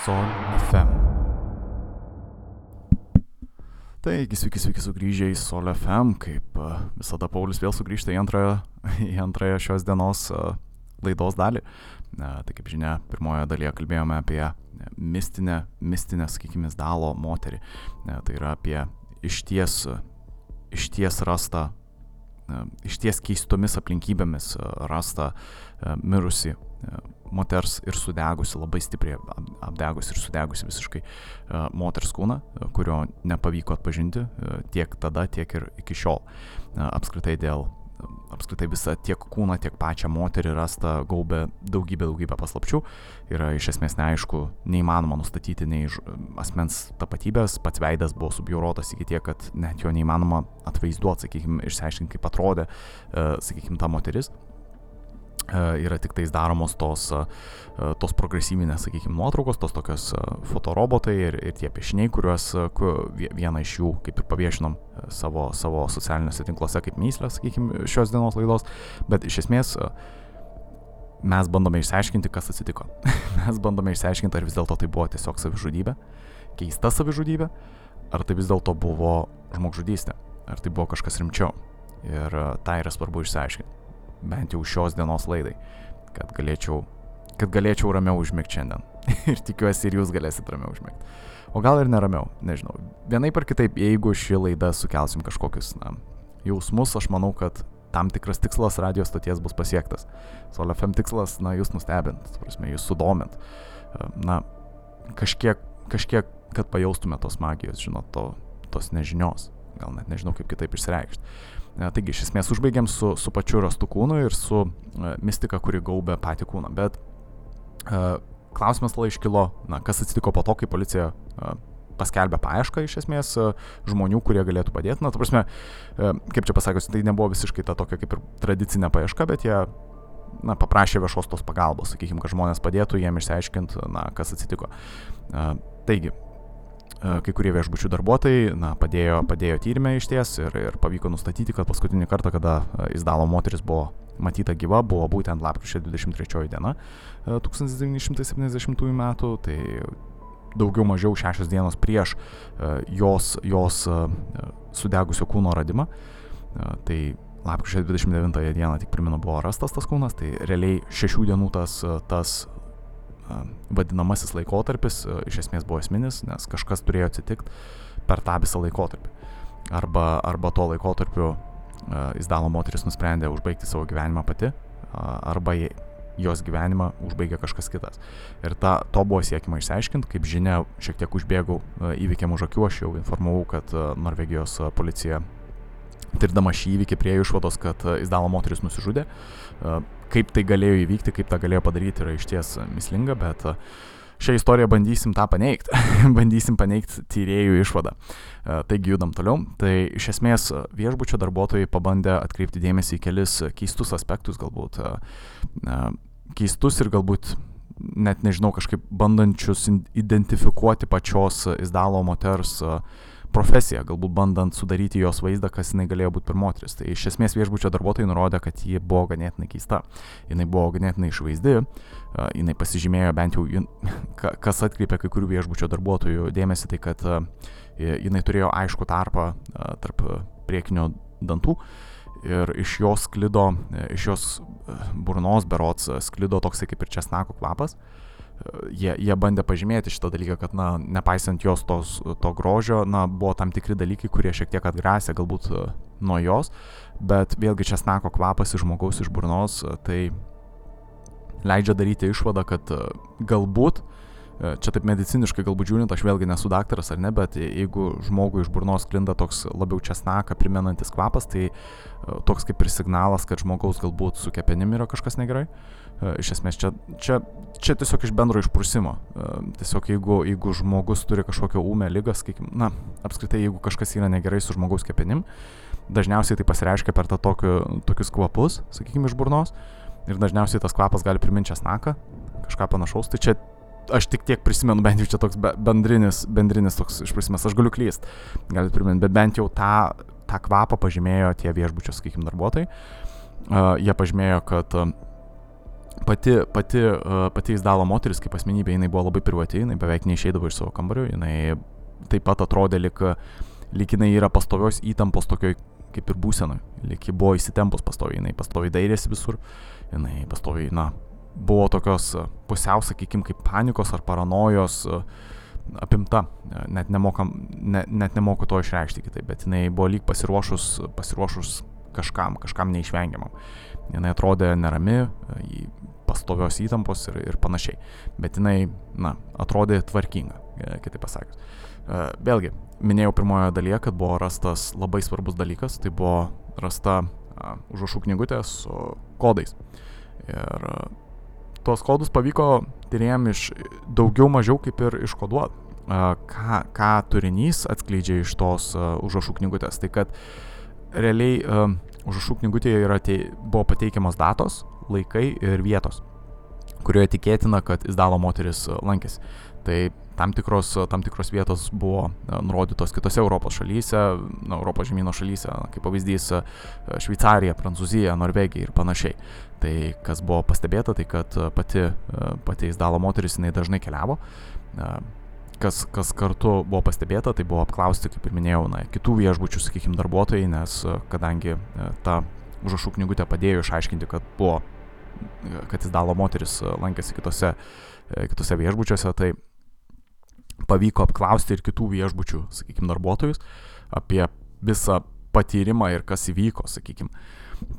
Sol FM. Taigi, sveiki, sveiki sugrįžę į Sol FM, kaip e, visada Paulius vėl sugrįžta į antrąją, į antrąją šios dienos e, laidos dalį. Tai kaip žinia, pirmoje dalyje kalbėjome apie mistinę, mistinę, sakykime, dalo moterį. Tai yra apie išties, išties rastą, išties keistomis aplinkybėmis rastą mirusi moters ir sudegusi, labai stipriai apdegusi ir sudegusi visiškai moters kūną, kurio nepavyko atpažinti tiek tada, tiek ir iki šiol. Apskritai dėl apskritai visą tiek kūną, tiek pačią moterį rasta gaubė daugybė, daugybė paslapčių. Yra iš esmės neaišku, neįmanoma nustatyti nei asmens tapatybės, pats veidas buvo subjaurotas iki tiek, kad net jo neįmanoma atvaizduoti, sakykime, išsiaiškinti, kaip atrodė, sakykime, ta moteris. E, yra tik tais daromos tos, e, tos progresyvinės, sakykime, nuotraukos, tos tokios e, fotorobotai ir, ir tie piešiniai, kuriuos vieną iš jų kaip ir paviešinom savo, savo socialiniuose tinkluose kaip myslę, sakykime, šios dienos laidos, bet iš esmės mes bandome išsiaiškinti, kas atsitiko. mes bandome išsiaiškinti, ar vis dėlto tai buvo tiesiog savižudybė, keista savižudybė, ar tai vis dėlto buvo žmogžudystė, ar tai buvo kažkas rimčiau. Ir tai yra svarbu išsiaiškinti bent jau šios dienos laidai, kad galėčiau, kad galėčiau ramiau užmigti šiandien. ir tikiuosi ir jūs galėsit ramiau užmigti. O gal ir neramiau, nežinau. Vienaip ar kitaip, jeigu ši laida sukelsim kažkokius na, jausmus, aš manau, kad tam tikras tikslas radijos stoties bus pasiektas. Sol FM tikslas, na, jūs nustebint, prasme, jūs sudomint. Na, kažkiek, kažkiek, kad pajaustume tos magijos, žinot, to, tos nežinios. Gal net nežinau, kaip kitaip išsireikšti. Taigi, iš esmės užbaigiam su, su pačiu rastu kūnu ir su uh, mistika, kuri gaubė patį kūną. Bet uh, klausimas tada iškilo, na, kas atsitiko po to, kai policija paskelbė paiešką iš esmės žmonių, kurie galėtų padėti. Na, ta prasme, kaip čia pasakius, tai nebuvo visiškai ta tokia kaip ir tradicinė paieška, bet jie na, paprašė viešos tos pagalbos, sakykime, kad žmonės padėtų jiem išsiaiškinti, na, kas atsitiko. Taigi, kai kurie viešbučių darbuotojai na, padėjo, padėjo tyrimę iš ties ir, ir pavyko nustatyti, kad paskutinį kartą, kada Izdalo moteris buvo matyta gyva, buvo būtent lapkričio 23 diena 1970 metų, tai daugiau mažiau šešios dienos prieš jos, jos sudegusio kūno radimą. Tai lapkričio 29 dieną tik primenu buvo rastas tas kūnas, tai realiai šešių dienų tas, tas vadinamasis laikotarpis iš esmės buvo esminis, nes kažkas turėjo atsitikti per tą visą laikotarpį. Arba, arba tuo laikotarpiu Izdalo moteris nusprendė užbaigti savo gyvenimą pati, arba jos gyvenimą užbaigė kažkas kitas. Ir ta, to buvo siekima išsiaiškinti, kaip žinia, šiek tiek užbėgau įvykiam už akių, aš jau informavau, kad Norvegijos policija tirdama šį įvykį prie išvados, kad Izdalo moteris nusižudė kaip tai galėjo įvykti, kaip tą galėjo padaryti, yra išties mislinga, bet e, šią istoriją bandysim tą paneigti. bandysim paneigti tyriejų išvadą. E, taigi judam toliau. Tai iš esmės viešbučio darbuotojai pabandė atkreipti dėmesį į kelis keistus aspektus, galbūt e, keistus ir galbūt net nežinau, kažkaip bandančius identifikuoti pačios Izdalo moters uh, profesiją, galbūt bandant sudaryti jos vaizdą, kas jinai galėjo būti per moteris. Tai iš esmės viešbučio darbuotojai nurodė, kad ji buvo ganėtinai keista. Jinai buvo ganėtinai išvaizdi, jinai pasižymėjo bent jau, kas atkreipė kai kurių viešbučio darbuotojų dėmesį, tai kad jinai turėjo aišku tarpą tarp priekinio dantų ir iš jos sklido, iš jos burnos berots sklido toksai kaip ir česnako kvapas. Uh, jie, jie bandė pažymėti šitą dalyką, kad, na, nepaisant jos tos, to grožio, na, buvo tam tikri dalykai, kurie šiek tiek atgrasė galbūt e, nuo jos, bet vėlgi česnako kvapas iš žmogaus iš burnos, e, tai leidžia daryti išvadą, kad e, galbūt, čia taip mediciniškai galbūt žiūrint, aš vėlgi nesu daktaras ar ne, bet jeigu žmogui iš burnos klinda toks labiau česnaką primenantis kvapas, tai toks kaip ir signalas, kad žmogaus galbūt su kepenim yra kažkas negerai. E, iš esmės čia, čia, čia tiesiog iš bendro išprusimo. E, tiesiog jeigu, jeigu žmogus turi kažkokią ūmę lygą, sakykime, na, apskritai jeigu kažkas yra negerai su žmogaus kepenim, dažniausiai tai pasireiškia per tą tokiu, tokius kvapus, sakykime, iš burnos. Ir dažniausiai tas kvapas gali priminti česnaką, kažką panašaus. Tai čia aš tik tiek prisimenu, bent jau čia toks bendrinis, bendrinis toks išprusimas, aš galiu klyst, galite priminti, bet bent jau tą, tą kvapą pažymėjo tie viešbučio, sakykime, darbuotojai. Uh, jie pažymėjo, kad uh, pati, pati, pati Izdalo moteris kaip asmenybė, jinai buvo labai privati, jinai beveik neišeidavo iš savo kambario, jinai taip pat atrodė lik, lik jinai yra pastovios įtampos tokioj kaip ir būsenoj, lik ji buvo įsitempus pastoviai, jinai pastoviai dairėsi visur, jinai pastoviai, na, buvo tokios pusiau, sakykime, kaip panikos ar paranojos apimta, net, nemokam, ne, net nemoku to išreikšti kitaip, bet jinai buvo lyg pasiruošus, pasiruošus kažkam, kažkam neišvengiamam. Jinai atrodė nerami, pastovios įtampos ir, ir panašiai. Bet jinai, na, atrodė tvarkinga, e, kitaip pasakius. E, vėlgi, minėjau pirmojo dalyje, kad buvo rastas labai svarbus dalykas, tai buvo rasta užrašų knygutė su kodais. Ir tuos kodus pavyko tyrėjim iš daugiau mažiau kaip ir iškoduoti. Ką, ką turinys atskleidžia iš tos užrašų knygutės. Tai kad realiai užrašų knygutėje yra te, buvo pateikiamos datos, laikai ir vietos, kurioje tikėtina, kad Izdalo moteris e, lankėsi. Tai tam tikros, tam tikros vietos buvo e, nurodytos kitose Europos šalyse, na, Europos žemynų šalyse, kaip pavyzdys e, Šveicarija, Prancūzija, Norvegija ir panašiai. Tai kas buvo pastebėta, tai kad pati, pati Izdalo moteris jinai dažnai keliavo. Kas, kas kartu buvo pastebėta, tai buvo apklausti, kaip ir minėjau, na, kitų viešbučių, sakykime, darbuotojai, nes kadangi ta užrašų knygutė padėjo išaiškinti, kad buvo kad jis dalo moteris e, lankėsi kitose, e, kitose viešbučiuose, tai pavyko apklausti ir kitų viešbučių, sakykime, darbuotojus apie visą patyrimą ir kas įvyko, sakykime.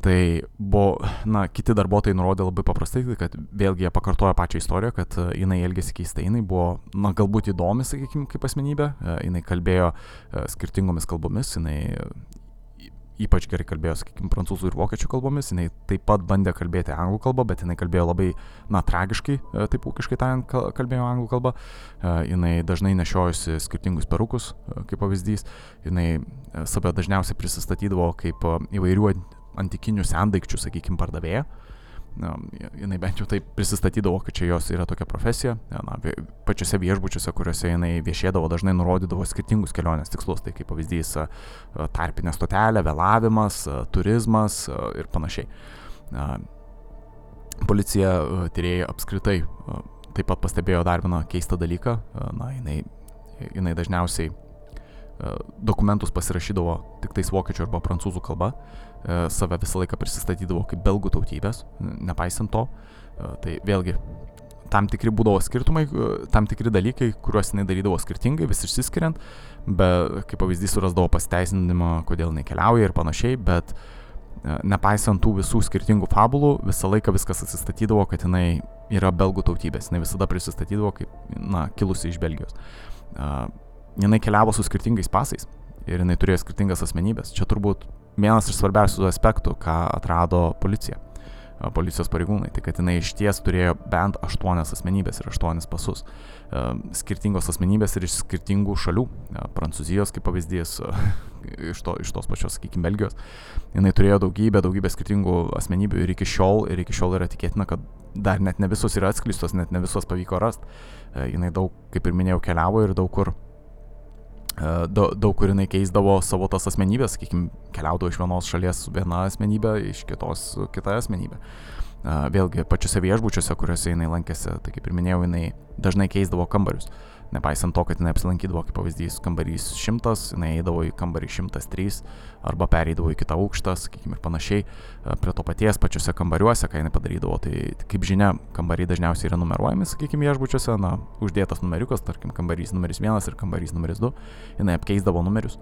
Tai buvo, na, kiti darbuotojai nurodė labai paprastai, kad vėlgi jie pakartojo pačią istoriją, kad e, jinai elgėsi keistai, jinai buvo, na, galbūt įdomi, sakykime, kaip asmenybė, jinai kalbėjo skirtingomis kalbomis, jinai ypač gerai kalbėjo, sakykime, prancūzų ir vokiečių kalbomis, jinai taip pat bandė kalbėti anglų kalbą, bet jinai kalbėjo labai, na, tragiškai, e, taip ūkiškai tariant, kalbėjo anglų kalbą, e, jinai dažnai nešiojusi skirtingus perukus, e, kaip pavyzdys, jinai save dažniausiai prisistatydavo kaip įvairių antikinių sendaikčių, sakykime, pardavėja na, jinai bent jau taip prisistatydavo, kad čia jos yra tokia profesija. Na, pačiose viešbučiuose, kuriuose jinai viešėdavo, dažnai nurodydavo skirtingus kelionės tikslus. Tai kaip pavyzdys tarpinė stotelė, vėlavimas, turizmas ir panašiai. Policija tyrėjai apskritai taip pat pastebėjo dar vieną keistą dalyką. Na, jinai, jinai dažniausiai dokumentus pasirašydavo tik tais vokiečių arba prancūzų kalba E, save visą laiką prisistatydavo kaip belgų tautybės, nepaisant to. E, tai vėlgi, tam tikri būdavo skirtumai, e, tam tikri dalykai, kuriuos jinai darydavo skirtingai, vis išsiskiriant, bet kaip pavyzdys surasdavo pasiteisinimą, kodėl jinai keliauja ir panašiai, bet nepaisant tų visų skirtingų fabulų, visą laiką viskas atsistatydavo, kad jinai yra belgų tautybės, jinai visada prisistatydavo kaip, na, kilusi iš Belgijos. Jinai keliavo su skirtingais pasais ir jinai turėjo skirtingas asmenybės. Čia turbūt vienas iš svarbiausių aspektų, ką atrado policija, policijos pareigūnai, tai kad jinai iš ties turėjo bent aštuonias asmenybės ir aštuonis pasus. Skirtingos asmenybės ir iš skirtingų šalių. Prancūzijos, kaip pavyzdys, iš, to, iš tos pačios, sakykime, Belgijos. Jinai turėjo daugybę, daugybę skirtingų asmenybių ir iki šiol, ir iki šiol yra tikėtina, kad dar net ne visos yra atsklistos, net ne visos pavyko rasti. Jinai daug, kaip ir minėjau, keliavo ir daug kur daug, daug kur jinai keisdavo savo tas asmenybės, sakykime, keliaudavo iš vienos šalies viena asmenybė, iš kitos kita asmenybė. Vėlgi, pačiose viešbučiuose, kuriuose jinai lankėsi, tai kaip ir minėjau, jinai dažnai keisdavo kambarius. Nepaisant to, kad jinai apsilankydavo, kaip pavyzdys, kambarys 100, jinai eidavo į kambarį 103 arba pereidavo į kitą aukštą, sakykime, ir panašiai. Prie to paties pačiuose kambariuose, ką jinai padarydavo, tai kaip žinia, kambariai dažniausiai yra numeruojami, sakykime, viešbučiuose, na, uždėtas numeriukas, tarkim, kambarys numeris 1 ir kambarys numeris 2, jinai apkeisdavo numerius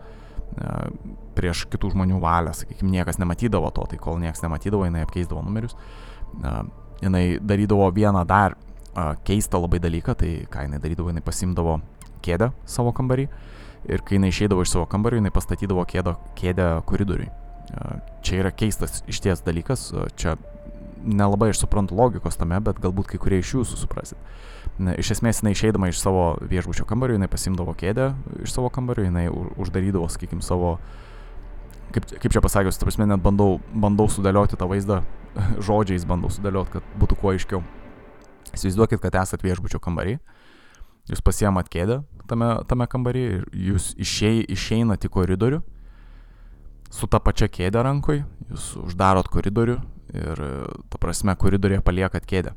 prieš kitų žmonių valią, sakykime, niekas nematydavo to, tai kol niekas nematydavo, jinai apkeisdavo numerius. E, jinai darydavo vieną dar keistą labai dalyką, tai ką jinai darydavo, jinai pasimdavo kėdę savo kambarį ir kai jinai išeidavo iš savo kambario, jinai pastatydavo kėdo, kėdę koridoriui. Čia yra keistas išties dalykas, čia nelabai aš suprantu logikos tame, bet galbūt kai kurie iš jūsų suprasit. Iš esmės jinai išeidama iš savo viešbučio kambario, jinai pasimdavo kėdę iš savo kambario, jinai uždarydavo, sakykim, savo, kaip, kaip čia pasakius, ta prasme, net bandau, bandau sudėlioti tą vaizdą, žodžiais bandau sudėlioti, kad būtų kuo aiškiau. Įsivaizduokit, kad esat viešbučio kambarį, jūs pasiemat kėdę tame, tame kambarį jūs išei, išeinat į koridorių su ta pačia kėdė rankoj, jūs uždarot koridorių, ir, ta prasme, koridorėje paliekat kėdę.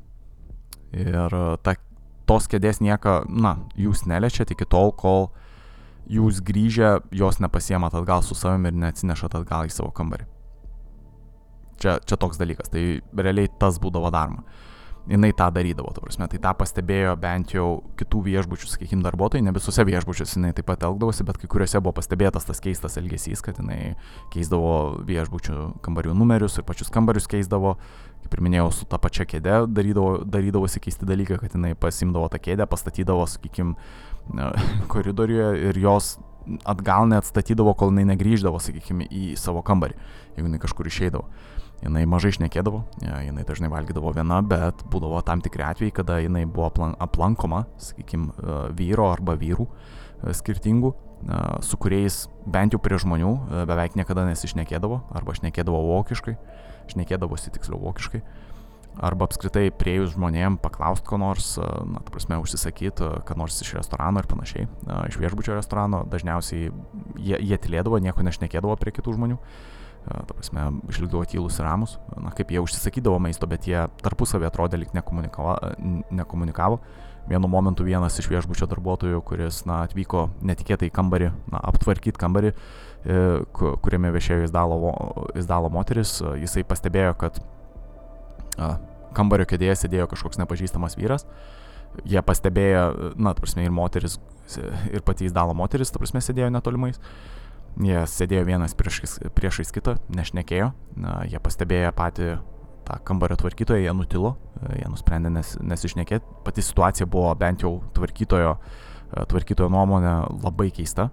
Ir ta, tos kėdės nieko, na, jūs neliečiat iki tol, kol jūs grįžę jos nepasiemat atgal su savimi ir neatsinešat atgal į savo kambarį. Čia, čia toks dalykas, tai realiai tas būdavo daroma. Jinai tą darydavo, ta prasme, tai tą pastebėjo bent jau kitų viešbučių, sakykime, darbuotojai, ne visose viešbučiuose jinai taip pat elgdavosi, bet kai kuriuose buvo pastebėtas tas keistas elgesys, kad jinai keisdavo viešbučių kambarių numerius ir pačius kambarius keisdavo, kaip ir minėjau, su ta pačia kėde darydavo, darydavosi keisti dalykai, kad jinai pasimdavo tą kėdę, pastatydavo, sakykime, koridoriuje ir jos atgal neatstatydavo, kol jinai negrįždavo, sakykime, į savo kambarį, jeigu jinai kažkur išeidavo jinai mažai šnekėdavo, jinai dažnai valgydavo viena, bet būdavo tam tikri atvejai, kada jinai buvo aplankoma, sakykime, vyro arba vyrų e, skirtingų, e, su kuriais bent jau prie žmonių e, beveik niekada nesišnekėdavo, arba šnekėdavo vokiškai, šnekėdavosi tiksliau vokiškai, arba apskritai prieėjus žmonėm paklausti ko nors, na, ta prasme, užsisakyti, ką nors iš restorano ir panašiai, iš viešbučio restorano, dažniausiai jie, jie tylėdavo, nieko nešnekėdavo prie kitų žmonių ta prasme, išlikdavo tylus ir ramus, na, kaip jie užsisakydavo maisto, bet jie tarpusavį atrodė lik nekomunikavo. Vienu momentu vienas iš viešbučio darbuotojų, kuris, na, atvyko netikėtai į kambarį, na, aptvarkyti kambarį, e, kuriame viešėjo įsdalo moteris, jisai pastebėjo, kad kambario kėdėje sėdėjo kažkoks nepažįstamas vyras. Jie pastebėjo, na, ta prasme, ir moteris, ir pati įsdalo moteris, ta prasme, sėdėjo netolimais. Jie sėdėjo vienas priešais, priešais kitą, nešnekėjo, jie pastebėjo patį tą kambario tvarkytoją, jie nutilo, jie nusprendė nes, nesišnekėti. Pati situacija buvo bent jau tvarkytojo, tvarkytojo nuomonė labai keista,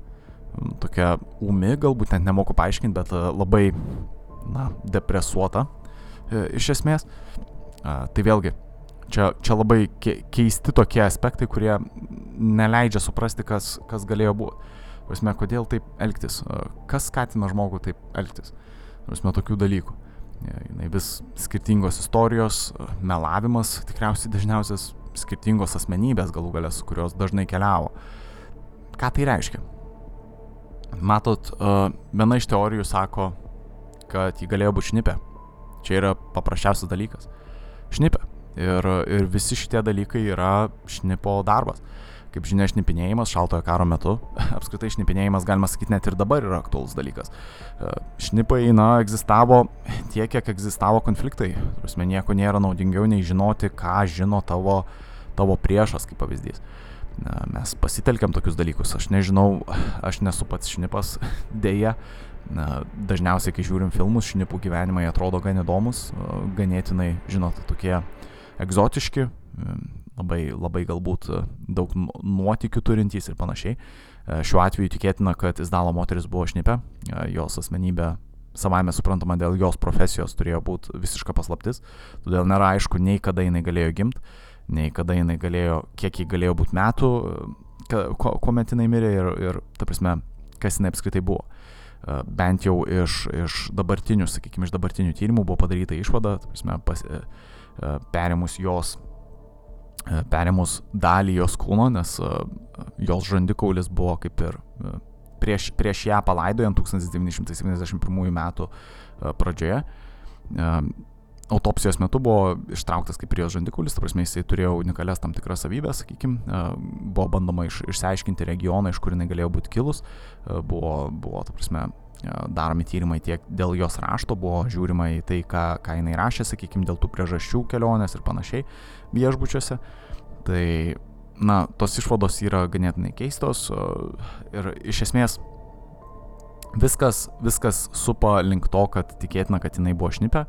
tokia umi, galbūt net nemoku paaiškinti, bet labai, na, depresuota iš esmės. Tai vėlgi, čia, čia labai keisti tokie aspektai, kurie neleidžia suprasti, kas, kas galėjo būti. Prasme, kodėl taip elgtis? Kas skatina žmogų taip elgtis? Prasme, tokių dalykų. Jis vis skirtingos istorijos, melavimas, tikriausiai dažniausias skirtingos asmenybės galų galės, kurios dažnai keliavo. Ką tai reiškia? Matot, viena iš teorijų sako, kad jį galėjo būti šnipė. Čia yra paprasčiausias dalykas. Šnipė. Ir, ir visi šitie dalykai yra šnipo darbas. Kaip žinia, šnipinėjimas šaltojo karo metu, apskritai šnipinėjimas, galima sakyti, net ir dabar yra aktuolus dalykas. E, šnipai, na, egzistavo tiek, kiek egzistavo konfliktai. Prasme, nieko nėra naudingiau nei žinoti, ką žino tavo, tavo priešas, kaip pavyzdys. Mes pasitelkiam tokius dalykus. Aš nežinau, aš nesu pats šnipas, dėja. Na, dažniausiai, kai žiūrim filmus, šnipų gyvenimai atrodo gan įdomus, ganėtinai, žinot, tokie egzotiški, labai, labai galbūt e, daug nuotikių turintys ir panašiai. E, šiuo atveju tikėtina, kad Izdalo moteris buvo šnipė, e, jos asmenybė savaime suprantama dėl jos profesijos turėjo būti visiška paslaptis, todėl nėra aišku nei kada jinai galėjo gimti, nei kada jinai galėjo, kiek jį galėjo būti metų, kuomet jinai mirė ir, ir ta prasme, kas jinai apskritai buvo. Bent jau iš, iš dabartinių, sakykime, iš dabartinių tyrimų buvo padaryta išvada, prasme, pas, perimus jos perėmus dalį jos kūno, nes e, jos žandikaulis buvo kaip ir e, prieš, prieš ją palaidojant 1971 metų pradžioje. Autopsijos metu buvo ištrauktas kaip ir jos žandikaulis, ta prasme jisai turėjo unikalias tam tikras savybės, sakykime, buvo bandoma iš, išsiaiškinti regioną, iš kur jinai galėjo būti kilus, buvo, buvo ta prasme, daromi tyrimai tiek dėl jos rašto, buvo žiūrima į tai, ką, ką jinai rašė, sakykime, dėl tų priežasčių kelionės ir panašiai viešbučiuose. Tai, na, tos išvados yra ganėtinai keistos ir iš esmės viskas, viskas supa link to, kad tikėtina, kad jinai buvo šnipė,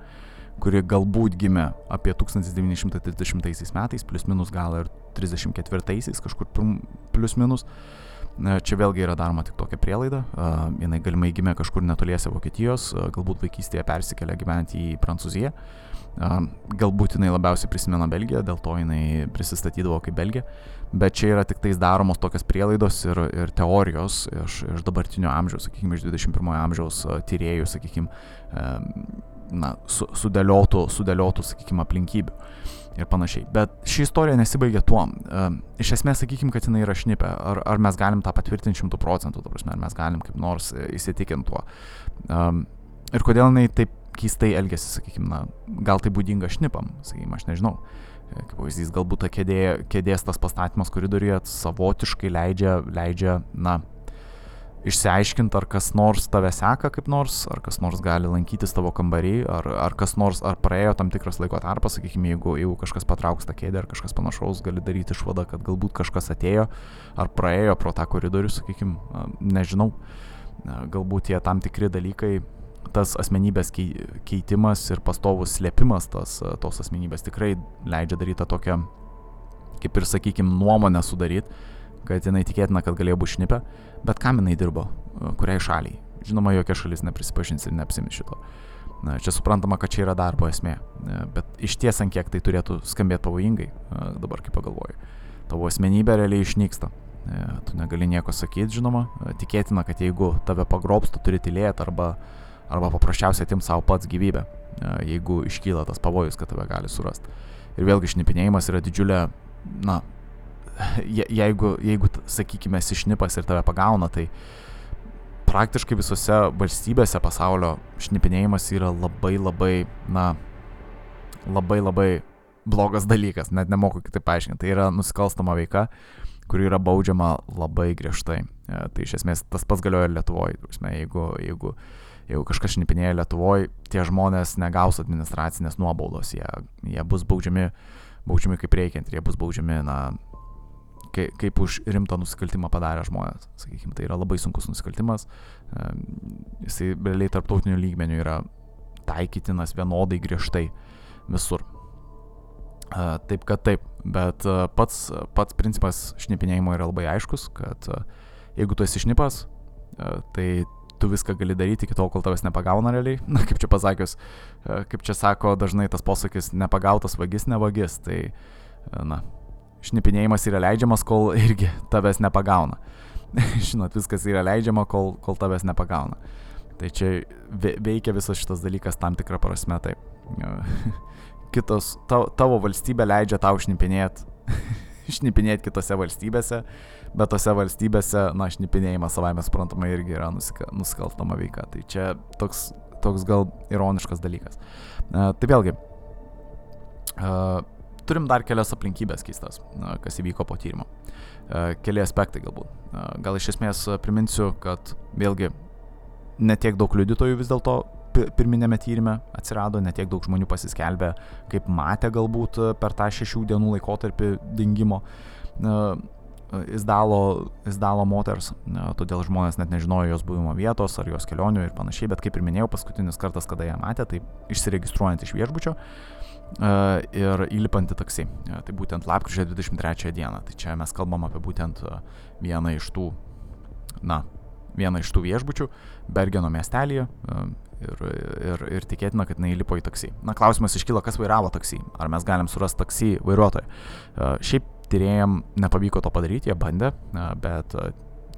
kuri galbūt gimė apie 1930 metais, plus minus gal ir 34 kažkur plus minus. Uh, Čia vėlgi yra daroma tik tokia prielaida. Jinai galimai gimė kažkur netoliese Vokietijos, galbūt vaikystėje persikėlė gyventi į Prancūziją. Galbūt jinai labiausiai prisimena Belgiją, dėl to jinai prisistatydavo kaip Belgija. Bet čia yra tik tais daromos tokios prielaidos ir, ir teorijos iš, iš dabartinio amžiaus, sakykime, iš 21 amžiaus tyriejų, sakykime, na, su, sudėliotų, sudėliotų, sakykime, aplinkybių ir panašiai. Bet ši istorija nesibaigia tuo. Iš esmės, sakykim, kad jinai yra šnipė. Ar, ar mes galim tą patvirtinti šimtų procentų, ar mes galim kaip nors įsitikinti tuo. Ir kodėl jinai taip keistai elgesi, sakykime, na, gal tai būdinga šnipam, sakykime, aš nežinau. Kaip pavyzdys, galbūt ta kėdė, kėdės tas pastatymas koridoriuje savotiškai leidžia, leidžia, na, išsiaiškinti, ar kas nors tave seka kaip nors, ar kas nors gali lankytis tavo kambarį, ar, ar kas nors, ar praėjo tam tikras laiko tarpas, sakykime, jeigu, jeigu kažkas patrauks tą kėdę ar kažkas panašaus, gali daryti išvadą, kad galbūt kažkas atėjo ar praėjo pro tą koridorių, sakykime, nežinau, galbūt tie tam tikri dalykai, tas asmenybės keitimas ir pastovus slėpimas tos, tos asmenybės tikrai leidžia daryti tą tokią, kaip ir sakykime, nuomonę sudaryti kad jinai tikėtina, kad galėjo būti šnipė, bet kam jinai dirbo, kuriai šaliai. Žinoma, jokia šalis neprisipažins ir neapsimis šito. Na, čia suprantama, kad čia yra darbo esmė, bet iš ties ant kiek tai turėtų skambėti pavojingai, dabar kaip pagalvoju. Tavo asmenybė realiai išnyksta. Tu negali nieko sakyti, žinoma, tikėtina, kad jeigu tave pagrobs, tu turi tylėti arba, arba paprasčiausiai atim savo pats gyvybę, jeigu iškyla tas pavojus, kad tave gali surasti. Ir vėlgi šnipinėjimas yra didžiulė, na, je, jeigu, jeigu sakykime, esi šnipas ir tave pagauna, tai praktiškai visose valstybėse pasaulio šnipinėjimas yra labai labai, na, labai labai blogas dalykas, net nemoku kitaip paaiškinti. Tai yra nusikalstama veika, kuri yra baudžiama labai griežtai. E, tai iš esmės tas pats galioja ir Lietuvoje. Jeigu, jeigu, jeigu kažkas šnipinėja Lietuvoje, tie žmonės negaus administracinės nuobaudos, jie, jie bus baudžiami, baudžiami kaip reikiant ir jie bus baudžiami, na, kaip, už rimtą nusikaltimą padarė žmonės. Sakykime, tai yra labai sunkus nusikaltimas. Jisai realiai tarptautiniu lygmeniu yra taikytinas vienodai griežtai visur. Taip kad taip, bet pats, pats principas šnipinėjimo yra labai aiškus, kad jeigu tu esi šnipas, tai tu viską gali daryti iki tol, kol tavęs nepagauna realiai. Na, kaip čia pasakius, kaip čia sako dažnai tas posakis, nepagautas vagis, ne vagis. Tai, na, šnipinėjimas yra leidžiamas, kol irgi tavęs nepagauna. Žinot, viskas yra leidžiama, kol, kol tavęs nepagauna. Tai čia veikia visas šitas dalykas tam tikrą prasme taip. Kitos, tavo, tavo valstybė leidžia tau šnipinėti šnipinėti kitose valstybėse, bet tose valstybėse, na, šnipinėjimas savame suprantama irgi yra nusika, nusikalstama veika. Tai čia toks, toks gal ironiškas dalykas. Uh, tai vėlgi, uh, turim dar kelias aplinkybės keistas, kas įvyko po tyrimo. E, keli aspektai galbūt. E, gal iš esmės priminsiu, kad vėlgi netiek daug liudytojų vis dėlto pirminėme tyrimė atsirado, netiek daug žmonių pasiskelbė, kaip matė galbūt per tą šešių dienų laikotarpį dingimo. Izdalo, izdalo moters, todėl žmonės net nežinojo jos buvimo vietos ar jos kelionių ir panašiai, bet kaip ir minėjau, paskutinis kartas, kada ją matė, tai išsiregistruojant iš viešbučio, ir įlipant į taksi. Tai būtent lapkričio 23 dieną. Tai čia mes kalbam apie būtent vieną iš tų, na, vieną iš tų viešbučių Bergeno miestelėje ir, ir, ir tikėtina, kad jinai įlipo į taksi. Na, klausimas iškyla, kas vairavo taksi. Ar mes galim surasti taksi vairuotoją. Šiaip tyrėjam nepavyko to padaryti, jie bandė, bet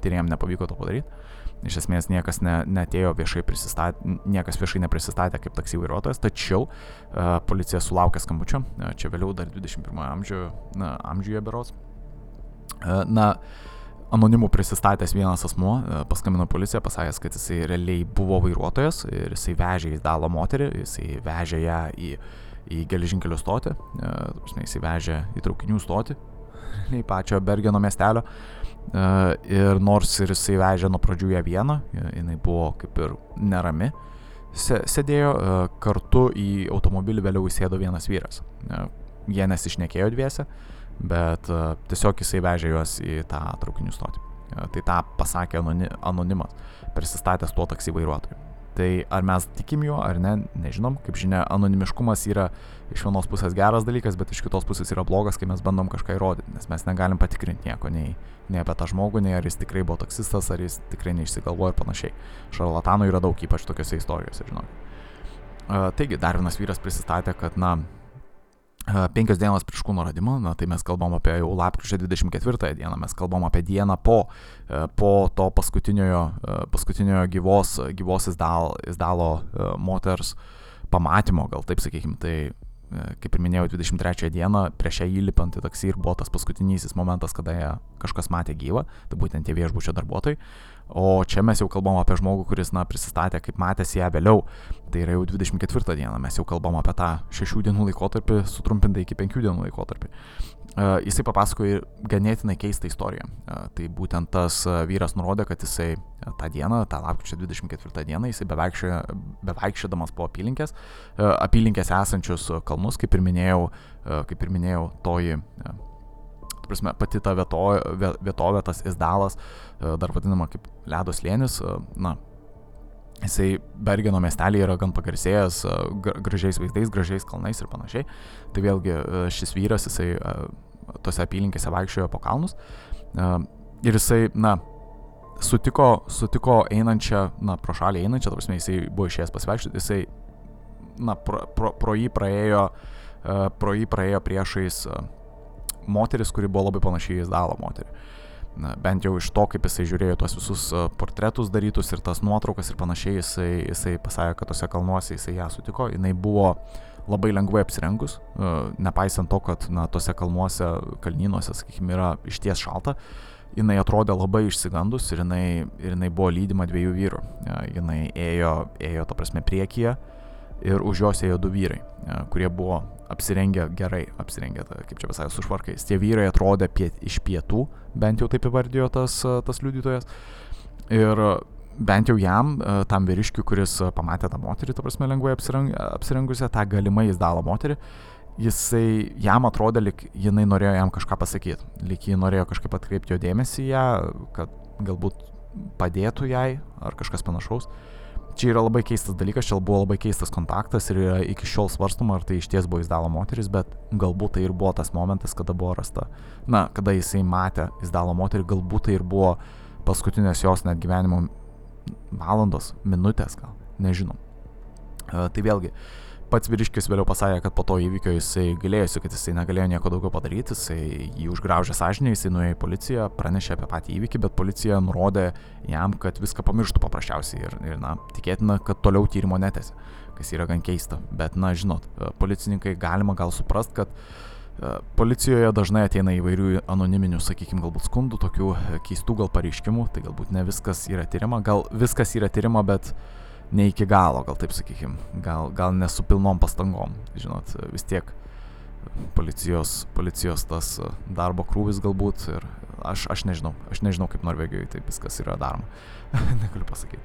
tyrėjam nepavyko to padaryti. Iš esmės niekas ne, netėjo viešai prisistatė, niekas viešai neprisistatė kaip taksi vairuotojas, tačiau uh, policija sulaukė skambučio, uh, čia vėliau dar 21 amžiuje, na, amžiuje beros. Uh, na, anonimų prisistatęs vienas asmuo paskambino policiją, pasakęs, kad jisai realiai buvo vairuotojas ir jisai vežė į dalą moterį, jisai vežė ją į, į geležinkelio stotį, jisai vežė į traukinių stotį, į pačio Bergeno miestelio. E, ir nors ir jisai vežė nuo pradžių ją vieną, jinai buvo kaip ir nerami, sėdėjo e, kartu į automobilį vėliau įsėdo vienas vyras. E, jie nesišnekėjo dviese, bet tiesiog jisai vežė juos į tą traukinių stotį. Tai tą pasakė anonimas, prisistatęs tuo taksi vairuotoju. Tai ar mes tikim juo ar ne, nežinom. Kaip žinia, anonimiškumas yra iš vienos pusės geras dalykas, bet iš kitos pusės yra blogas, kai mes bandom kažką įrodyti, nes mes negalim patikrinti nieko, nei, nei apie tą žmogų, nei ar jis tikrai buvo taksistas, ar jis tikrai neišsigalvojo ir panašiai. Šarlatanų yra daug, ypač tokiuose istorijose, žinokit. Uh, taigi, dar vienas vyras prisistatė, kad, na, penkios dienos prieš kūno radimą, na, tai mes kalbam apie jau lapkričio 24 dieną, mes kalbam apie dieną po, po to paskutiniojo, paskutiniojo gyvos, gyvos izdal, izdalo moters pamatymo, gal taip sakykim, tai kaip ir minėjau, 23 dieną prieš ją įlipant į taksį ir buvo tas paskutinysis momentas, kada ją kažkas matė gyvą, tai būtent tie viešbučio darbuotojai. O čia mes jau kalbam apie žmogų, kuris, na, prisistatė, kaip matėsi ją vėliau. Tai yra jau 24 diena, mes jau kalbam apie tą 6 dienų laikotarpį, sutrumpintą iki 5 dienų laikotarpį. Uh, jisai papasakojo ganėtinai keistą istoriją. Uh, tai būtent tas uh, vyras nurodė, kad jisai tą dieną, tą lapkričio 24 dieną, jisai bevaikščiodamas po apylinkės, apylinkės esančius kalnus, kaip ir minėjau, kaip ir minėjau, toji prasme, pati ta vietovė, vietovė tas Izdalas, e, dar vadinama kaip ledo slėnis, e, na, jisai Bergeno miestelį yra gan pagarsėjęs e, gražiais vaizdais, gražiais kalnais ir panašiai. Tai vėlgi šis vyras, jisai tose apylinkėse vaikščiojo po kalnus ir jisai, na, sutiko, sutiko einančią, na, pro šalį einančią, ta prasme, jisai buvo išėjęs pasivaikščioti, jisai, na, pro, pro, pro jį praėjo, pro jį praėjo priešais moteris, kuri buvo labai panašiai į Zdalo moterį. Na, bent jau iš to, kaip jisai žiūrėjo tuos visus e, portretus darytus ir tas nuotraukas ir panašiai, jisai, jisai pasakė, kad tose kalnuose jisai ją sutiko, jinai buvo labai lengvai apsirengus, e, nepaisant to, kad na, tose kalnuose, kalnynuose, sakykime, yra išties šalta, jinai atrodė labai išsigandus ir jinai, ir jinai buvo lydima dviejų vyrų. E, jinai ėjo, ėjo to prasme priekyje ir už jos ėjo du vyrai, kurie buvo apsirengę gerai, apsirengę, kaip čia visai su švarkais. Tie vyrai atrodė piet, iš pietų, bent jau taip įvardijo tas, tas liudytojas. Ir bent jau jam, tam vyriškiui, kuris pamatė tą moterį, ta prasme, lengvai apsireng, apsirengusią, tą galimai įsdalo moterį, jisai jam atrodė, lik jinai norėjo jam kažką pasakyti, lik ji norėjo kažkaip atkreipti jo dėmesį į ją, kad galbūt padėtų jai ar kažkas panašaus. Uh, Čia yra labai keistas dalykas, čia buvo labai keistas kontaktas ir yra iki šiol svarstama, ar tai iš ties buvo Izdalo moteris, bet galbūt tai ir buvo tas momentas, kada buvo rasta. Na, kada jisai matė Izdalo moterį, galbūt tai ir buvo paskutinės jos net gyvenimo valandos, minutės gal, nežinom. Uh, tai vėlgi, uh, pats vyriškis vėliau pasakė, kad po to įvykio jisai galėjosi, kad jisai negalėjo nieko daugiau padaryti, jisai jį užgraužė sąžinę, jisai nuėjo į policiją, pranešė apie patį įvykį, bet policija nurodė jam, kad viską pamirštų paprasčiausiai ir, ir na, tikėtina, kad toliau tyrimo netėsi, kas yra gan keista. Bet, na, žinot, policininkai galima gal suprast, kad e, Policijoje dažnai ateina įvairių anoniminių, sakykime, galbūt skundų, tokių keistų gal pareiškimų, tai galbūt ne viskas yra tyrima, gal viskas yra tyrima, bet uh, ne iki galo, gal taip sakykim, gal, gal nesu pilnom pastangom, žinot, vis tiek policijos, policijos tas darbo krūvis galbūt ir aš, aš nežinau, aš nežinau kaip Norvegijoje taip viskas yra daroma, negaliu pasakyti.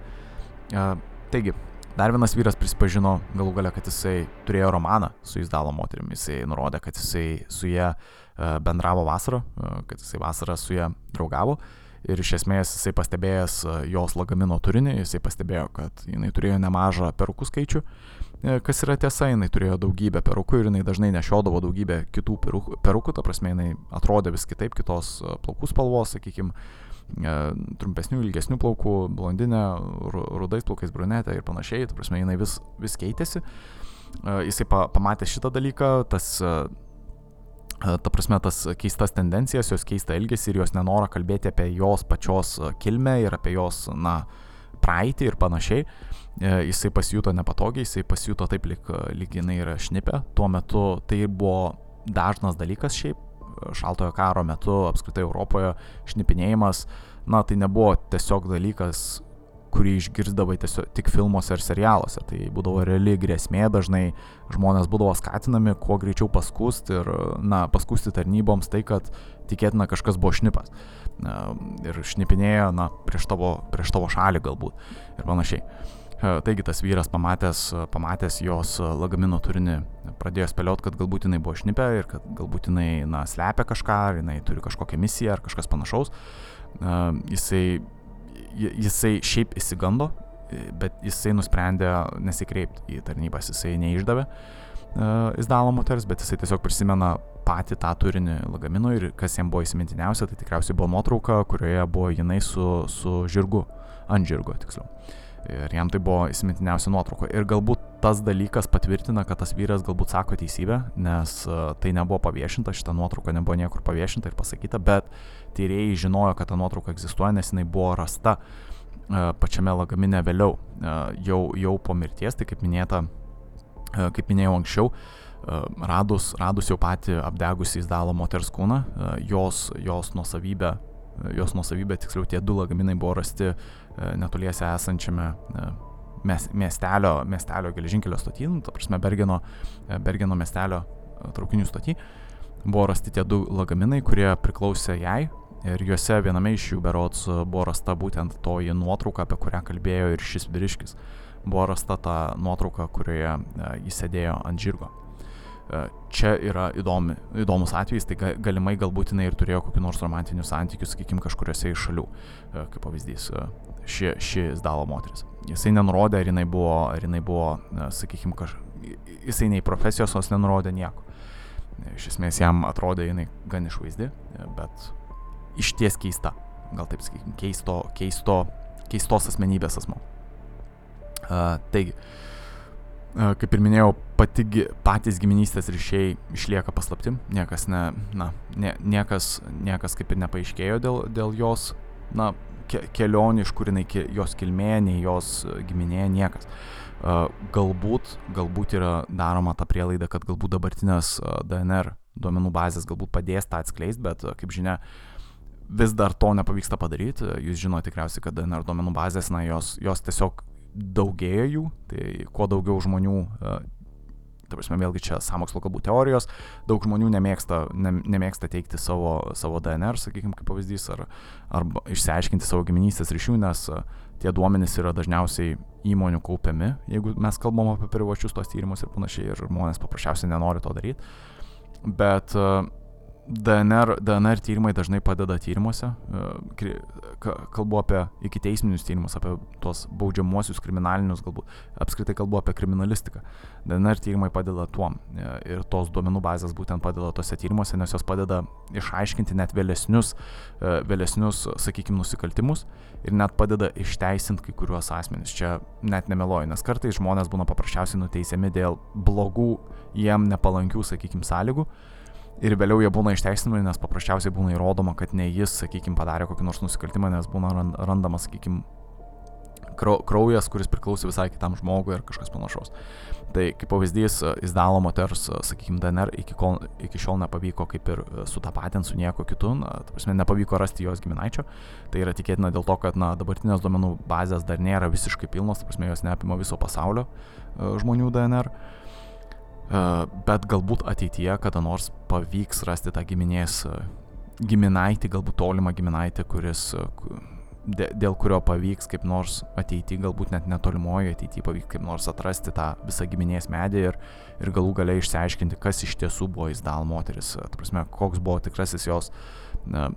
Taigi, dar vienas vyras prisipažino galų gale, kad jisai turėjo romaną su Izdalo moterimi, jisai nurodė, kad jisai su ją bendravo vasarą, kad jisai vasarą su ją draugavo. Ir iš esmės jisai pastebėjęs e, jos lagamino turinį, jisai pastebėjo, kad jinai turėjo nemažą perukų skaičių, e, kas yra tiesa, jinai turėjo daugybę perukų ir jinai dažnai nešiodavo daugybę kitų perukų, perukų. Ta prasme jinai atrodė vis kitaip, kitos e, plaukų spalvos, sakykime, trumpesnių, ilgesnių plaukų, blondinė, rudais plaukais brunetė ir panašiai, ta prasme jinai vis, vis keitėsi. Jisai pa, pamatė šitą dalyką, tas ta prasme, tas keistas tendencijas, jos keistą elgesį ir jos nenorą kalbėti apie jos pačios kilmę ir apie jos, na, praeitį ir panašiai. E, jisai pasijuto nepatogiai, jisai pasijuto taip, lyg, lyg jinai yra šnipė. Tuo metu tai buvo dažnas dalykas šiaip, šaltojo karo metu apskritai Europoje šnipinėjimas, na, tai nebuvo tiesiog dalykas, kurį išgirdavai tiesiog tik filmuose ir serialuose. Tai būdavo reali grėsmė, dažnai žmonės būdavo skatinami kuo greičiau paskūsti ir, na, paskūsti tarnyboms tai, kad tikėtina kažkas buvo šnipas. Ir šnipinėjo, na, prieš tavo, prieš tavo šalį galbūt ir panašiai. Taigi tas vyras pamatęs, pamatęs jos lagamino turinį pradėjo spėlioti, kad galbūt jinai buvo šnipė ir kad galbūt jinai, na, slepia kažką, ar jinai turi kažkokią misiją ar kažkas panašaus. Jisai jisai šiaip įsigando, bet jisai nusprendė nesikreipti į tarnybas, jisai neišdavė uh, Izdalo moters, bet jisai tiesiog prisimena patį tą turinį lagamino ir kas jam buvo įsimintiniausia, tai tikriausiai buvo nuotrauka, kurioje buvo jinai su, su žirgu, ant žirgo tiksliau. Ir jam tai buvo įsimintiniausia nuotrauka. Ir galbūt tas dalykas patvirtina, kad tas vyras galbūt sako teisybę, nes uh, tai nebuvo paviešinta, šita nuotrauka nebuvo niekur paviešinta ir pasakyta, bet tyrėjai žinojo, kad ta nuotrauka egzistuoja, nes jinai buvo rasta uh, pačiame lagamine vėliau, uh, jau, jau po mirties, tai kaip minėta, kaip minėjau anksčiau, radus, radus jau patį apdegusį Izdalo moters kūną, jos, jos nuosavybė, jos nuosavybė, tiksliau tie du lagaminai buvo rasti netoliese esančiame miestelio, miestelio geležinkelio stotį, nu, ta prasme Bergeno, Bergeno miestelio traukinių stotį. Buvo rasti tie du lagaminai, kurie priklausė jai ir juose viename iš jų berots buvo rasta būtent toji nuotrauka, apie kurią kalbėjo ir šis vyriškis. Buvo rasta ta nuotrauka, kurioje jis sėdėjo ant žirgo. Čia yra įdomi, įdomus atvejis, tai galimai galbūt jinai ir turėjo kokiu nors romantiniu santykiu, sakykime, kažkuriuose iš šalių, kaip pavyzdys, ši, ši Zdalo moteris. Jisai nenurodė, ar jinai buvo, ar jinai buvo sakykime, kaž... jisai nei profesijos jos nenurodė nieko. Iš esmės jam atrodė jinai gan išvaizdi, bet iš ties keista. Gal taip sakykime, keisto, keisto, keistos asmenybės asmo. Uh, taigi, kaip ir minėjau, pati, patys giminystės ryšiai išlieka paslaptim, niekas, ne, na, nie, niekas, niekas kaip ir nepaaiškėjo dėl, dėl jos, na, ke, kelionių, iš kur jinai jos kilmė, nei jos giminė, niekas. Galbūt, galbūt yra daroma ta prielaida, kad galbūt dabartinės DNR duomenų bazės galbūt padės tą atskleisti, bet, kaip žinia, vis dar to nepavyksta padaryti. Jūs žinote tikriausiai, kad DNR duomenų bazės, na, jos, jos tiesiog daugėja jų, tai kuo daugiau žmonių, ta prasme, vėlgi čia samokslo kalbų teorijos, daug žmonių nemėgsta, ne, nemėgsta teikti savo, savo DNR, sakykime, kaip pavyzdys, ar, arba išsiaiškinti savo giminystės ryšių, nes e, tie duomenys yra dažniausiai įmonių kaupiami, jeigu mes kalbam apie privačius tos tyrimus ir panašiai, ir žmonės paprasčiausiai nenori to daryti. Bet uh, DNR, DNR tyrimai dažnai padeda tyrimuose. E, kalbu apie iki teisminius tyrimus, apie tuos baudžiamuosius kriminalinius, galbūt apskritai kalbu apie kriminalistiką. DNR tyrimai padeda tuom. E, ir tos duomenų bazės būtent padeda tose tyrimuose, nes jos padeda išaiškinti net vėlesnius, e, vėlesnius sakykime, nusikaltimus ir net padeda išteisinti kai kuriuos asmenys. Čia net nemeloju, nes kartais žmonės būna paprasčiausiai nuteisiami dėl blogų, jiem nepalankių, sakykime, sąlygų ir vėliau jie būna išteisinami, nes paprasčiausiai būna įrodoma, kad ne jis, sakykime, padarė kokį nors nusikaltimą, nes būna randamas, sakykime, kraujas, kuris priklauso visai kitam žmogui ar kažkas panašaus. Tai kaip pavyzdys, Izdalo moters, sakykime, DNR iki, kol, iki šiol nepavyko kaip ir sutapatinti su nieko kitu, na, prasme, nepavyko rasti jos giminaičio. Tai yra tikėtina dėl to, kad, na, dabartinės duomenų bazės dar nėra visiškai pilnos, prasme, jos neapima viso pasaulio žmonių DNR. Uh, bet galbūt ateityje kada nors pavyks rasti tą giminės giminaitį, galbūt tolimą giminaitį, kuris, dėl kurio pavyks kaip nors ateityje, galbūt net netolimojo ateityje pavyks kaip nors atrasti tą visą giminės medį ir, ir galų galiai išsiaiškinti, kas iš tiesų buvo Isdal moteris, prasme, koks buvo tikrasis jos na,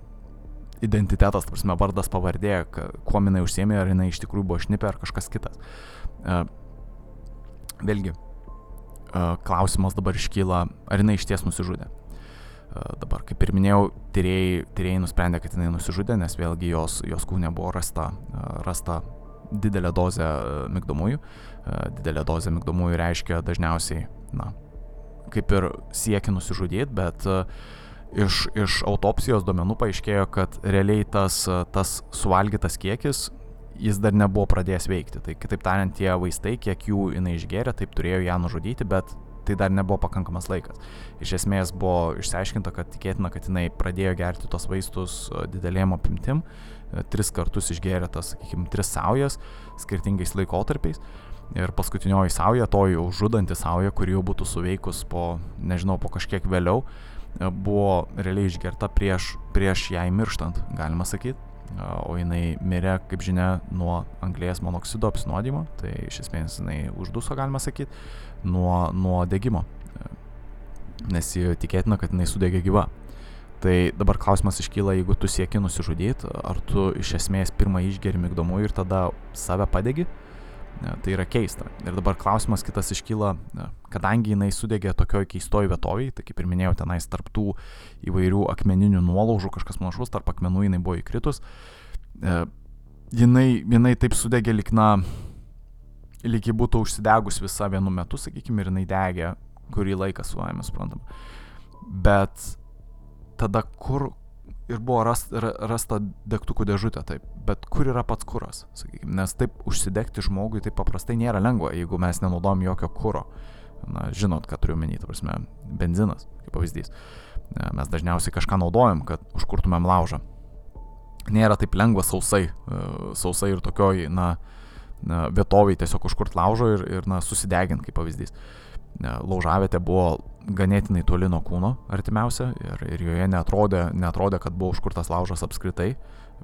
identitetas, ta prasme, vardas, pavardė, kuo jinai užsiemė, ar jinai iš tikrųjų buvo šnipė ar kažkas kitas. Vėlgi, klausimas dabar iškyla, ar jinai iš ties nusižudė. Dabar, kaip ir minėjau, tyrėjai, tyrėjai nusprendė, kad jinai nusižudė, nes vėlgi jos, jos kūne buvo rasta, rasta didelė dozė migdomųjų. Didelė dozė migdomųjų reiškia dažniausiai, na, kaip ir siekia nusižudyti, bet iš, iš autopsijos duomenų paaiškėjo, kad realiai tas, tas suvalgytas kiekis jis dar nebuvo pradėjęs veikti. Tai kitaip tariant, tie vaistai, kiek jų jinai išgėrė, taip turėjo ją nužudyti, bet tai dar nebuvo pakankamas laikas. Iš esmės buvo išsiaiškinta, kad tikėtina, kad jinai pradėjo gerti tos vaistus e, didelėm apimtim, e, tris kartus išgėrė tas, sakykime, tris saujas skirtingais laikotarpiais. Ir paskutinioji sauja, to jau žudanti sauja, kuri jau būtų suveikus po, nežinau, po kažkiek vėliau, e, buvo realiai išgerta prieš, prieš jai mirštant, galima sakyti o jinai mirė, kaip žinia, nuo anglės monoksido apsinuodimo, tai iš esmės jinai užduso, galima sakyti, nuo, nuo degimo, nes tikėtina, kad jinai sudegė gyva. Tai dabar klausimas iškyla, jeigu tu sieki nusižudyti, ar tu iš esmės pirmą išgeri migdomų ir tada save padegi, Tai yra keista. Ir dabar klausimas kitas iškyla, kadangi jinai sudegė tokioj keistoj vietoviai, tai kaip ir minėjau, tenais tarptų įvairių akmeninių nuolaužų, kažkas panašus, tarp akmenų jinai buvo įkritus, e, jinai, jinai taip sudegė likna, lygiai būtų užsidegus visą vienu metu, sakykime, ir jinai degė kurį laiką su vami, suprantam. Bet tada kur, ir buvo rast, rasta degtukų dėžutė, taip, bet kur yra pats kuras, sakykime, nes taip užsidegti žmogui taip paprastai nėra lengva, jeigu mes nenaudojam jokio kuro. Na, žinot, ką turiu menį, ta prasme, benzinas, kaip pavyzdys. Mes dažniausiai kažką naudojam, kad užkurtumėm laužą. Nėra taip lengva sausai, sausai ir tokioj, na, vietoviai tiesiog užkurt laužo ir, ir na, susidegint, kaip pavyzdys. Laužavietė buvo ganėtinai toli nuo kūno artimiausia ir, ir joje netrodė, netrodė, kad buvo užkurtas laužas apskritai,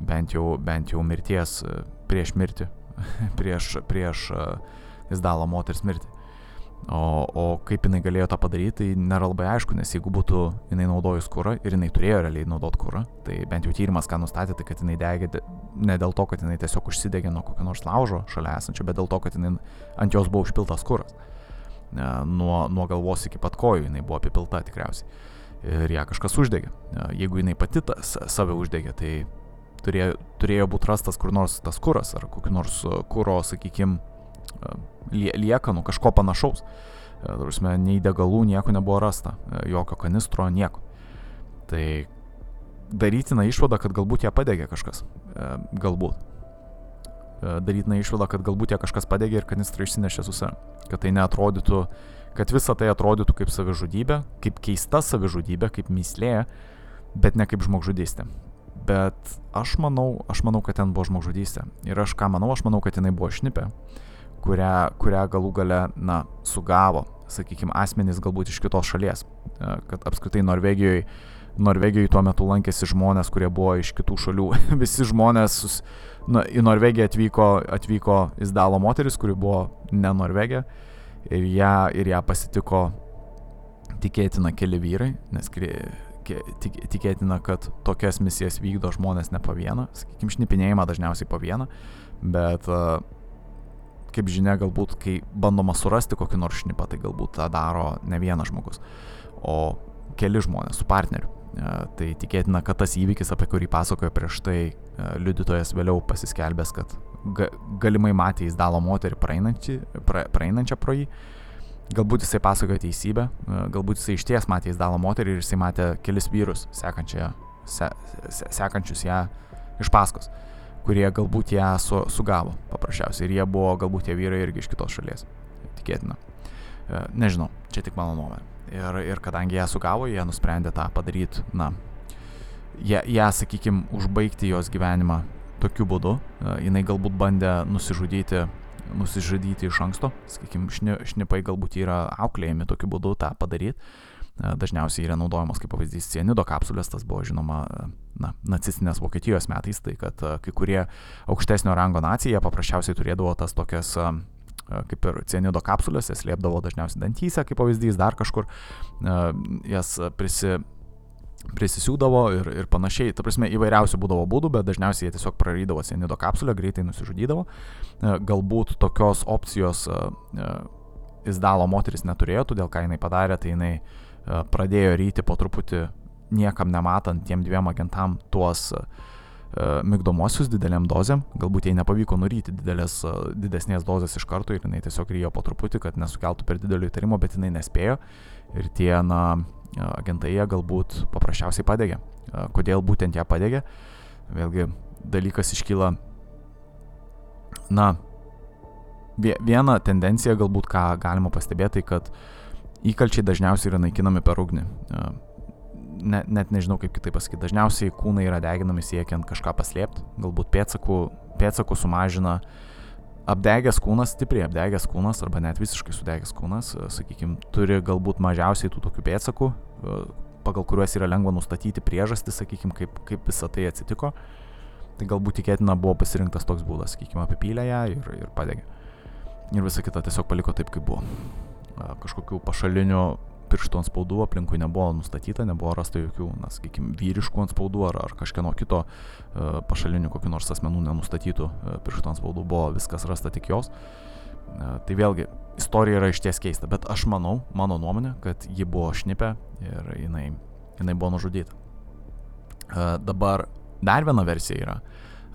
bent jau, bent jau mirties prieš mirtį, prieš, prieš Izdalo moters mirtį. O, o kaip jinai galėjo tą padaryti, tai nėra labai aišku, nes jeigu būtų jinai naudojus kūrą ir jinai turėjo realiai naudoti kūrą, tai bent jau tyrimas ką nustatė, tai kad jinai degė ne dėl to, kad jinai tiesiog užsidegė nuo kokio nors laužo šalia esančio, bet dėl to, kad jinai, ant jos buvo užpiltas kūras. Nuo, nuo galvos iki pat kojų jinai buvo apipilta tikriausiai. Ir ją kažkas uždegė. Jeigu jinai pati tas, save uždegė, tai turėjo, turėjo būti rastas kur nors tas kūras ar kokiu nors kūro, sakykime, liekanų, kažko panašaus. E, Tarusime, nei degalų, nieko nebuvo rasta, e, jokio kanistro, nieko. Tai darytina išvada, kad galbūt ją padegė kažkas. E, galbūt. Darytina išvada, kad galbūt ją kažkas padegė ir kanistrą išsinešė su savimi. Kad tai neatrodytų, kad visa tai atrodytų kaip savižudybė, kaip keista savižudybė, kaip mislė, bet ne kaip žmogžudystė. Bet aš manau, aš manau, kad ten buvo žmogžudystė. Ir aš ką manau, aš manau, kad jinai buvo šnipė. Kurią, kurią galų gale, na, sugavo, sakykime, asmenys galbūt iš kitos šalies. E, kad apskritai Norvegijoje, Norvegijoje tuo metu lankėsi žmonės, kurie buvo iš kitų šalių. Visi žmonės sus, na, į Norvegiją atvyko, atvyko Izdalo moteris, kuri buvo ne Norvegija. Ir ją, ir ją pasitiko tikėtina keli vyrai, nes tikėtina, kad tokias misijas vykdo žmonės ne po vieną, sakykime, šnipinėjimą dažniausiai po vieną, bet uh, kaip žinia, galbūt kai bandoma surasti kokį nors šnipą, tai galbūt tą daro ne vienas žmogus, o keli žmonės su partneriu. Tai tikėtina, kad tas įvykis, apie kurį pasakojo prieš tai liudytojas vėliau pasiskelbęs, kad ga, galimai matė įsdalo moterį pra, praeinančią pro jį, galbūt jisai pasakojo teisybę, galbūt jisai iš ties matė įsdalo moterį ir jisai matė kelis vyrus sekančią, se, se, sekančius ją iš paskos kurie galbūt ją su, sugavo paprasčiausiai. Ir jie buvo galbūt tie vyrai irgi iš kitos šalies. Tikėtina. Nežinau, čia tik mano nuomonė. Ir, ir kadangi ją sugavo, jie nusprendė tą padaryti, na, ją, ją sakykime, užbaigti jos gyvenimą tokiu būdu. E, jinai galbūt bandė nusižudyti, nusižudyti iš anksto, sakykime, šnipai galbūt yra auklėjami tokiu būdu tą padaryti E, dažniausiai yra naudojamos kaip pavyzdys cianido kapsulės, tas buvo žinoma na, nacistinės Vokietijos metais, tai kad e, kai kurie aukštesnio rango nacija paprasčiausiai turėdavo tas tokias e, kaip ir cianido kapsulės, jas liepdavo dažniausiai dantyse, kaip pavyzdys, dar kažkur, jas prisi, prisisiūdavo ir, ir panašiai. Ta prasme, įvairiausių būdavo būdų, bet dažniausiai jie tiesiog prarydavo cianido kapsulę, greitai nusižudydavo. Galbūt tokios opcijos Izdalo moteris neturėjo, todėl ką jinai padarė, tai jinai uh, pradėjo ryti po truputį niekam nematant tiem dviem agentam tuos e, migdomosius dideliam dozėm, galbūt jai nepavyko nuryti didelės, e, didesnės dozės iš karto ir jinai tiesiog ryjo po truputį, kad nesukeltų per didelio įtarimo, bet jinai nespėjo ir tie, na, agentai jie galbūt paprasčiausiai padegė. Kodėl būtent ją padegė? Vėlgi dalykas iškyla, na, viena tendencija galbūt, ką galima pastebėti, tai kad Įkalčiai dažniausiai yra naikinami per ugnį. Ne, net nežinau kaip kitaip pasakyti. Dažniausiai kūnai yra deginami siekiant kažką paslėpti, galbūt pėdsakų, pėdsakų sumažina apdegęs kūnas, stipriai apdegęs kūnas arba net visiškai sudegęs kūnas, sakykime, turi galbūt mažiausiai tų tokių pėdsakų, pagal kuriuos yra lengva nustatyti priežastį, sakykime, kaip, kaip visa tai atsitiko. Tai galbūt tikėtina buvo pasirinktas toks būdas, sakykime, apipylė ją ir, ir padegė. Ir visa kita tiesiog paliko taip, kaip buvo kažkokių pašalinių pirštų ant spaudų aplinkui nebuvo nustatyta, nebuvo rasta jokių, na, sakykime, vyriškų ant spaudų ar, ar kažkieno kito uh, pašalinių kokių nors asmenų nenustatytų uh, pirštų ant spaudų, buvo viskas rasta tik jos. Uh, tai vėlgi, istorija yra iš ties keista, bet aš manau, mano nuomonė, kad ji buvo šnipė ir jinai, jinai buvo nužudyta. Dabar dar viena versija yra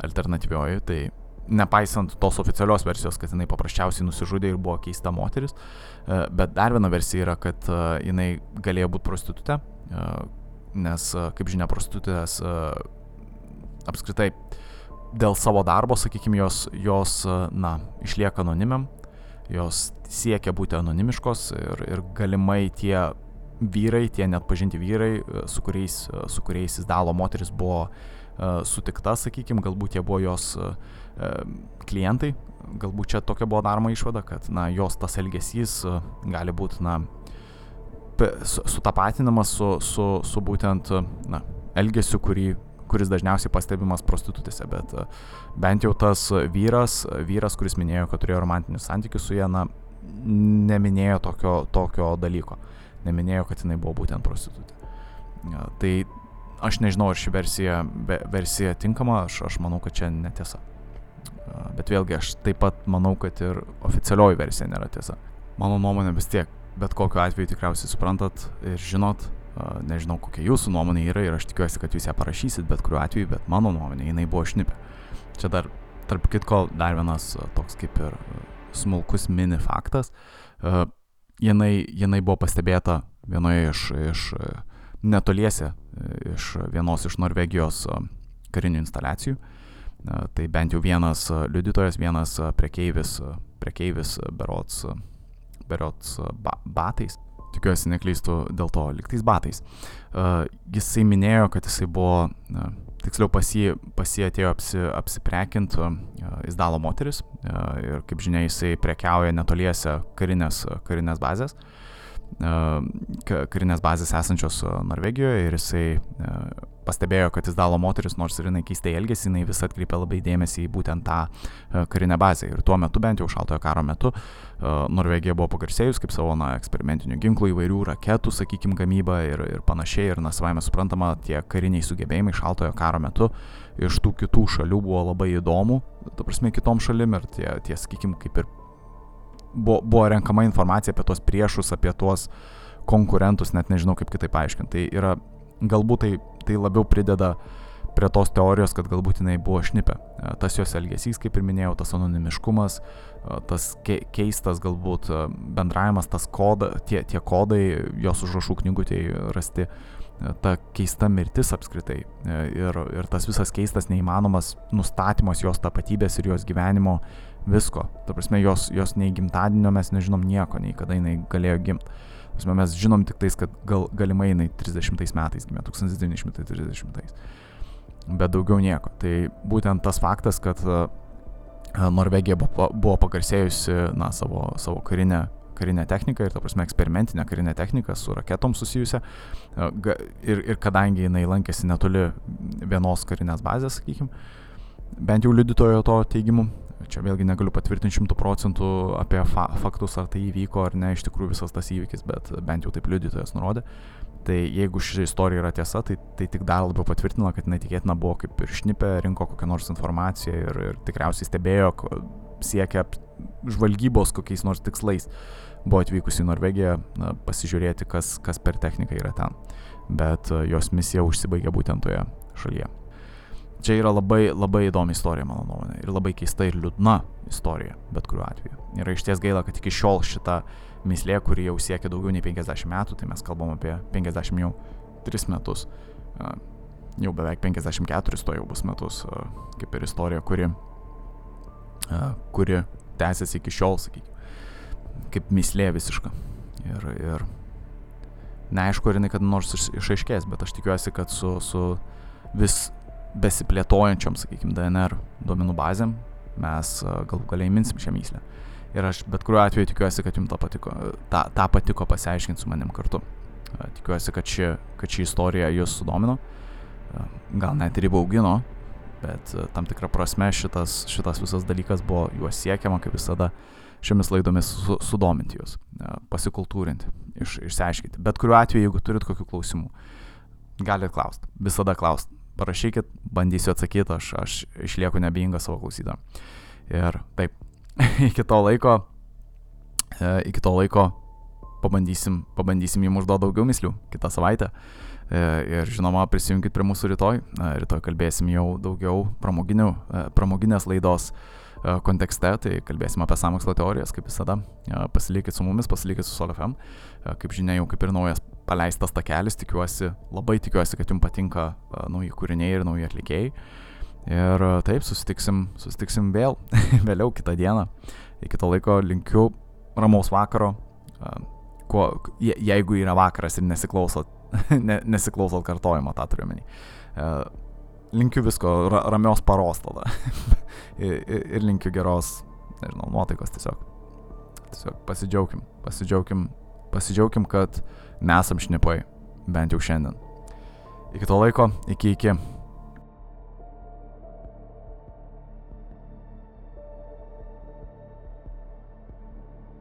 alternatyvioji, tai nepaisant tos oficialios versijos, kad jinai paprasčiausiai nusižudė ir buvo keista moteris, e, bet dar viena versija yra, kad e, jinai galėjo būti prostitutė, e, nes, kaip žinia, prostitutės apskritai dėl savo darbo, sakykime, jos, jos na, išlieka anonimiam, jos siekia būti anonimiškos ir, ir galimai tie vyrai, tie net pažinti vyrai, su kuriais, su kuriais Izdalo moteris buvo sutikta, sakykime, galbūt jie buvo jos klientai, galbūt čia tokia buvo daroma išvada, kad na, jos tas elgesys gali būti na, sutapatinamas su, su, su būtent na, elgesiu, kurį, kuris dažniausiai pastebimas prostitutėse, bet bent jau tas vyras, vyras, kuris minėjo, kad turėjo romantinius santykius su ja, na, neminėjo tokio, tokio dalyko, neminėjo, kad jinai buvo būtent prostitutė. Tai aš nežinau, ar ši versija, be, versija tinkama, aš, aš manau, kad čia netiesa. Bet vėlgi aš taip pat manau, kad ir oficialioji versija nėra tiesa. Mano nuomonė vis tiek bet kokiu atveju tikriausiai suprantat ir žinot, nežinau kokia jūsų nuomonė yra ir aš tikiuosi, kad jūs ją parašysit bet kuriuo atveju, bet mano nuomonė jinai buvo šnipė. Čia dar, tarp kitko, dar vienas toks kaip ir smulkus mini faktas. Jinai, jinai buvo pastebėta vienoje iš, iš netoliese, iš vienos iš Norvegijos karinių instaliacijų. Tai bent jau vienas liudytojas, vienas prekeivis, prekeivis berots berots ba batais. Tikiuosi neklystu dėl to, liktais batais. Uh, jisai minėjo, kad jisai buvo, uh, tiksliau pas jį, pas jį atėjo apsi, apsiprekinti uh, Izdalo moteris uh, ir kaip žinia, jisai prekiauja netoliese karinės, karinės bazės. Uh, karinės bazės esančios Norvegijoje ir jisai pastebėjo, kad Izdalo moteris, nors ir jinai keistai elgėsi, jinai vis atkreipė labai dėmesį į būtent tą karinę bazę. Ir tuo metu, bent jau šaltojo karo metu, Norvegija buvo pagarsėjus kaip savo na, eksperimentinių ginklų, įvairių raketų, sakykime, gamyba ir, ir panašiai. Ir, na, savaime suprantama, tie kariniai sugebėjimai šaltojo karo metu iš tų kitų šalių buvo labai įdomu, ta prasme, kitom šalim ir tie, tie sakykime, kaip ir buvo, buvo renkama informacija apie tuos priešus, apie tuos konkurentus, net nežinau kaip kitaip paaiškinti. Tai yra galbūt tai, tai labiau prideda prie tos teorijos, kad galbūt jinai buvo šnipė. E, tas jos elgesys, kaip ir minėjau, tas anonimiškumas, e, tas ke keistas galbūt e, bendravimas, tas koda, tie, tie kodai, jos užrašų knygutėje rasti, ta keista mirtis apskritai ir, ir tas visas keistas neįmanomas nustatymas jos tapatybės ir jos gyvenimo visko. Ta prasme, jos, jos nei gimtadienio mes nežinom nieko, nei kada jinai galėjo gimti. Prasme, mes žinom tik tais, kad gal, galimai jinai 30 metais gimė, 1930. Bet daugiau nieko. Tai būtent tas faktas, kad Norvegija buvo, pagarsėjusi na, savo, savo karinę, karinę techniką ir, ta prasme, eksperimentinę karinę techniką su raketom susijusią. Ir, ir kadangi jinai lankėsi netoli vienos karinės bazės, sakykime, bent jau liudytojo to teigimu, Čia vėlgi negaliu patvirtinti šimtų procentų apie fa faktus, ar tai įvyko ar ne iš tikrųjų visas tas įvykis, bet bent jau taip liudytojas nurodė. Tai jeigu ši istorija yra tiesa, tai, tai tik dar labiau patvirtina, kad netikėtina buvo kaip ir šnipė, rinko kokią nors informaciją ir, ir tikriausiai stebėjo, siekia žvalgybos kokiais nors tikslais. Buvo atvykusi į Norvegiją na, pasižiūrėti, kas, kas per techniką yra ten. Bet jos misija užsibaigė būtent toje šalyje. Čia yra labai, labai įdomi istorija, mano nuomonė. Ir labai keista ir liūdna istorija, bet kuriuo atveju. Yra iš ties gaila, kad iki šiol šita mislė, kuri jau siekia daugiau nei 50 metų, tai mes kalbam apie 50 jau 3 metus, jau beveik 54 to jau bus metus, kaip ir istorija, kuri, kuri tęsiasi iki šiol, sakykime, kaip mislė visiška. Ir, ir neaišku, ar jinai kada nors išaiškės, bet aš tikiuosi, kad su, su vis besiplėtojančiom, sakykime, DNR duomenų bazėm mes galų galiai minsim šią myslę. Ir aš bet kuriuo atveju tikiuosi, kad jums tą patiko, tą, tą patiko pasiaiškinti su manim kartu. Tikiuosi, kad ši, kad ši istorija jūs sudomino, gal net ir įbaugino, bet tam tikrą prasme šitas, šitas visas dalykas buvo juos siekiama, kaip visada, šiomis laidomis su, sudominti jūs, pasikultūrinti, iš, išsiaiškinti. Bet kuriuo atveju, jeigu turit kokių klausimų, galite klausti, visada klausti parašykit, bandysiu atsakyti, aš, aš išlieku nebeingas savo klausytą. Ir taip, iki to laiko, e, iki to laiko pabandysim, pabandysim jums užduoti daugiau mislių kitą savaitę. E, ir žinoma, prisijunkit prie mūsų rytoj. E, rytoj kalbėsim jau daugiau pramoginės laidos kontekste, tai kalbėsim apie samokslo teorijas, kaip visada. Pasilikit su mumis, pasilikit su SolFM. Kaip žinia, jau kaip ir naujas paleistas takelis, tikiuosi, labai tikiuosi, kad jums patinka uh, nauji kūriniai ir nauji atlikėjai. Ir uh, taip, susitiksim, susitiksim vėl, vėliau kitą dieną. Iki to laiko linkiu ramaus vakaro, kuo, je, jeigu yra vakaras ir nesiklausot, ne, nesiklausot kartojimo, tą turiu menį. Linkiu visko, ra, ramios paros tada. ir, ir linkiu geros, nežinau, nuotaikos tiesiog. Tiesiog pasidžiaugim, pasidžiaugim, pasidžiaugim, kad nesam šnipai, bent jau šiandien. Iki to laiko, iki iki.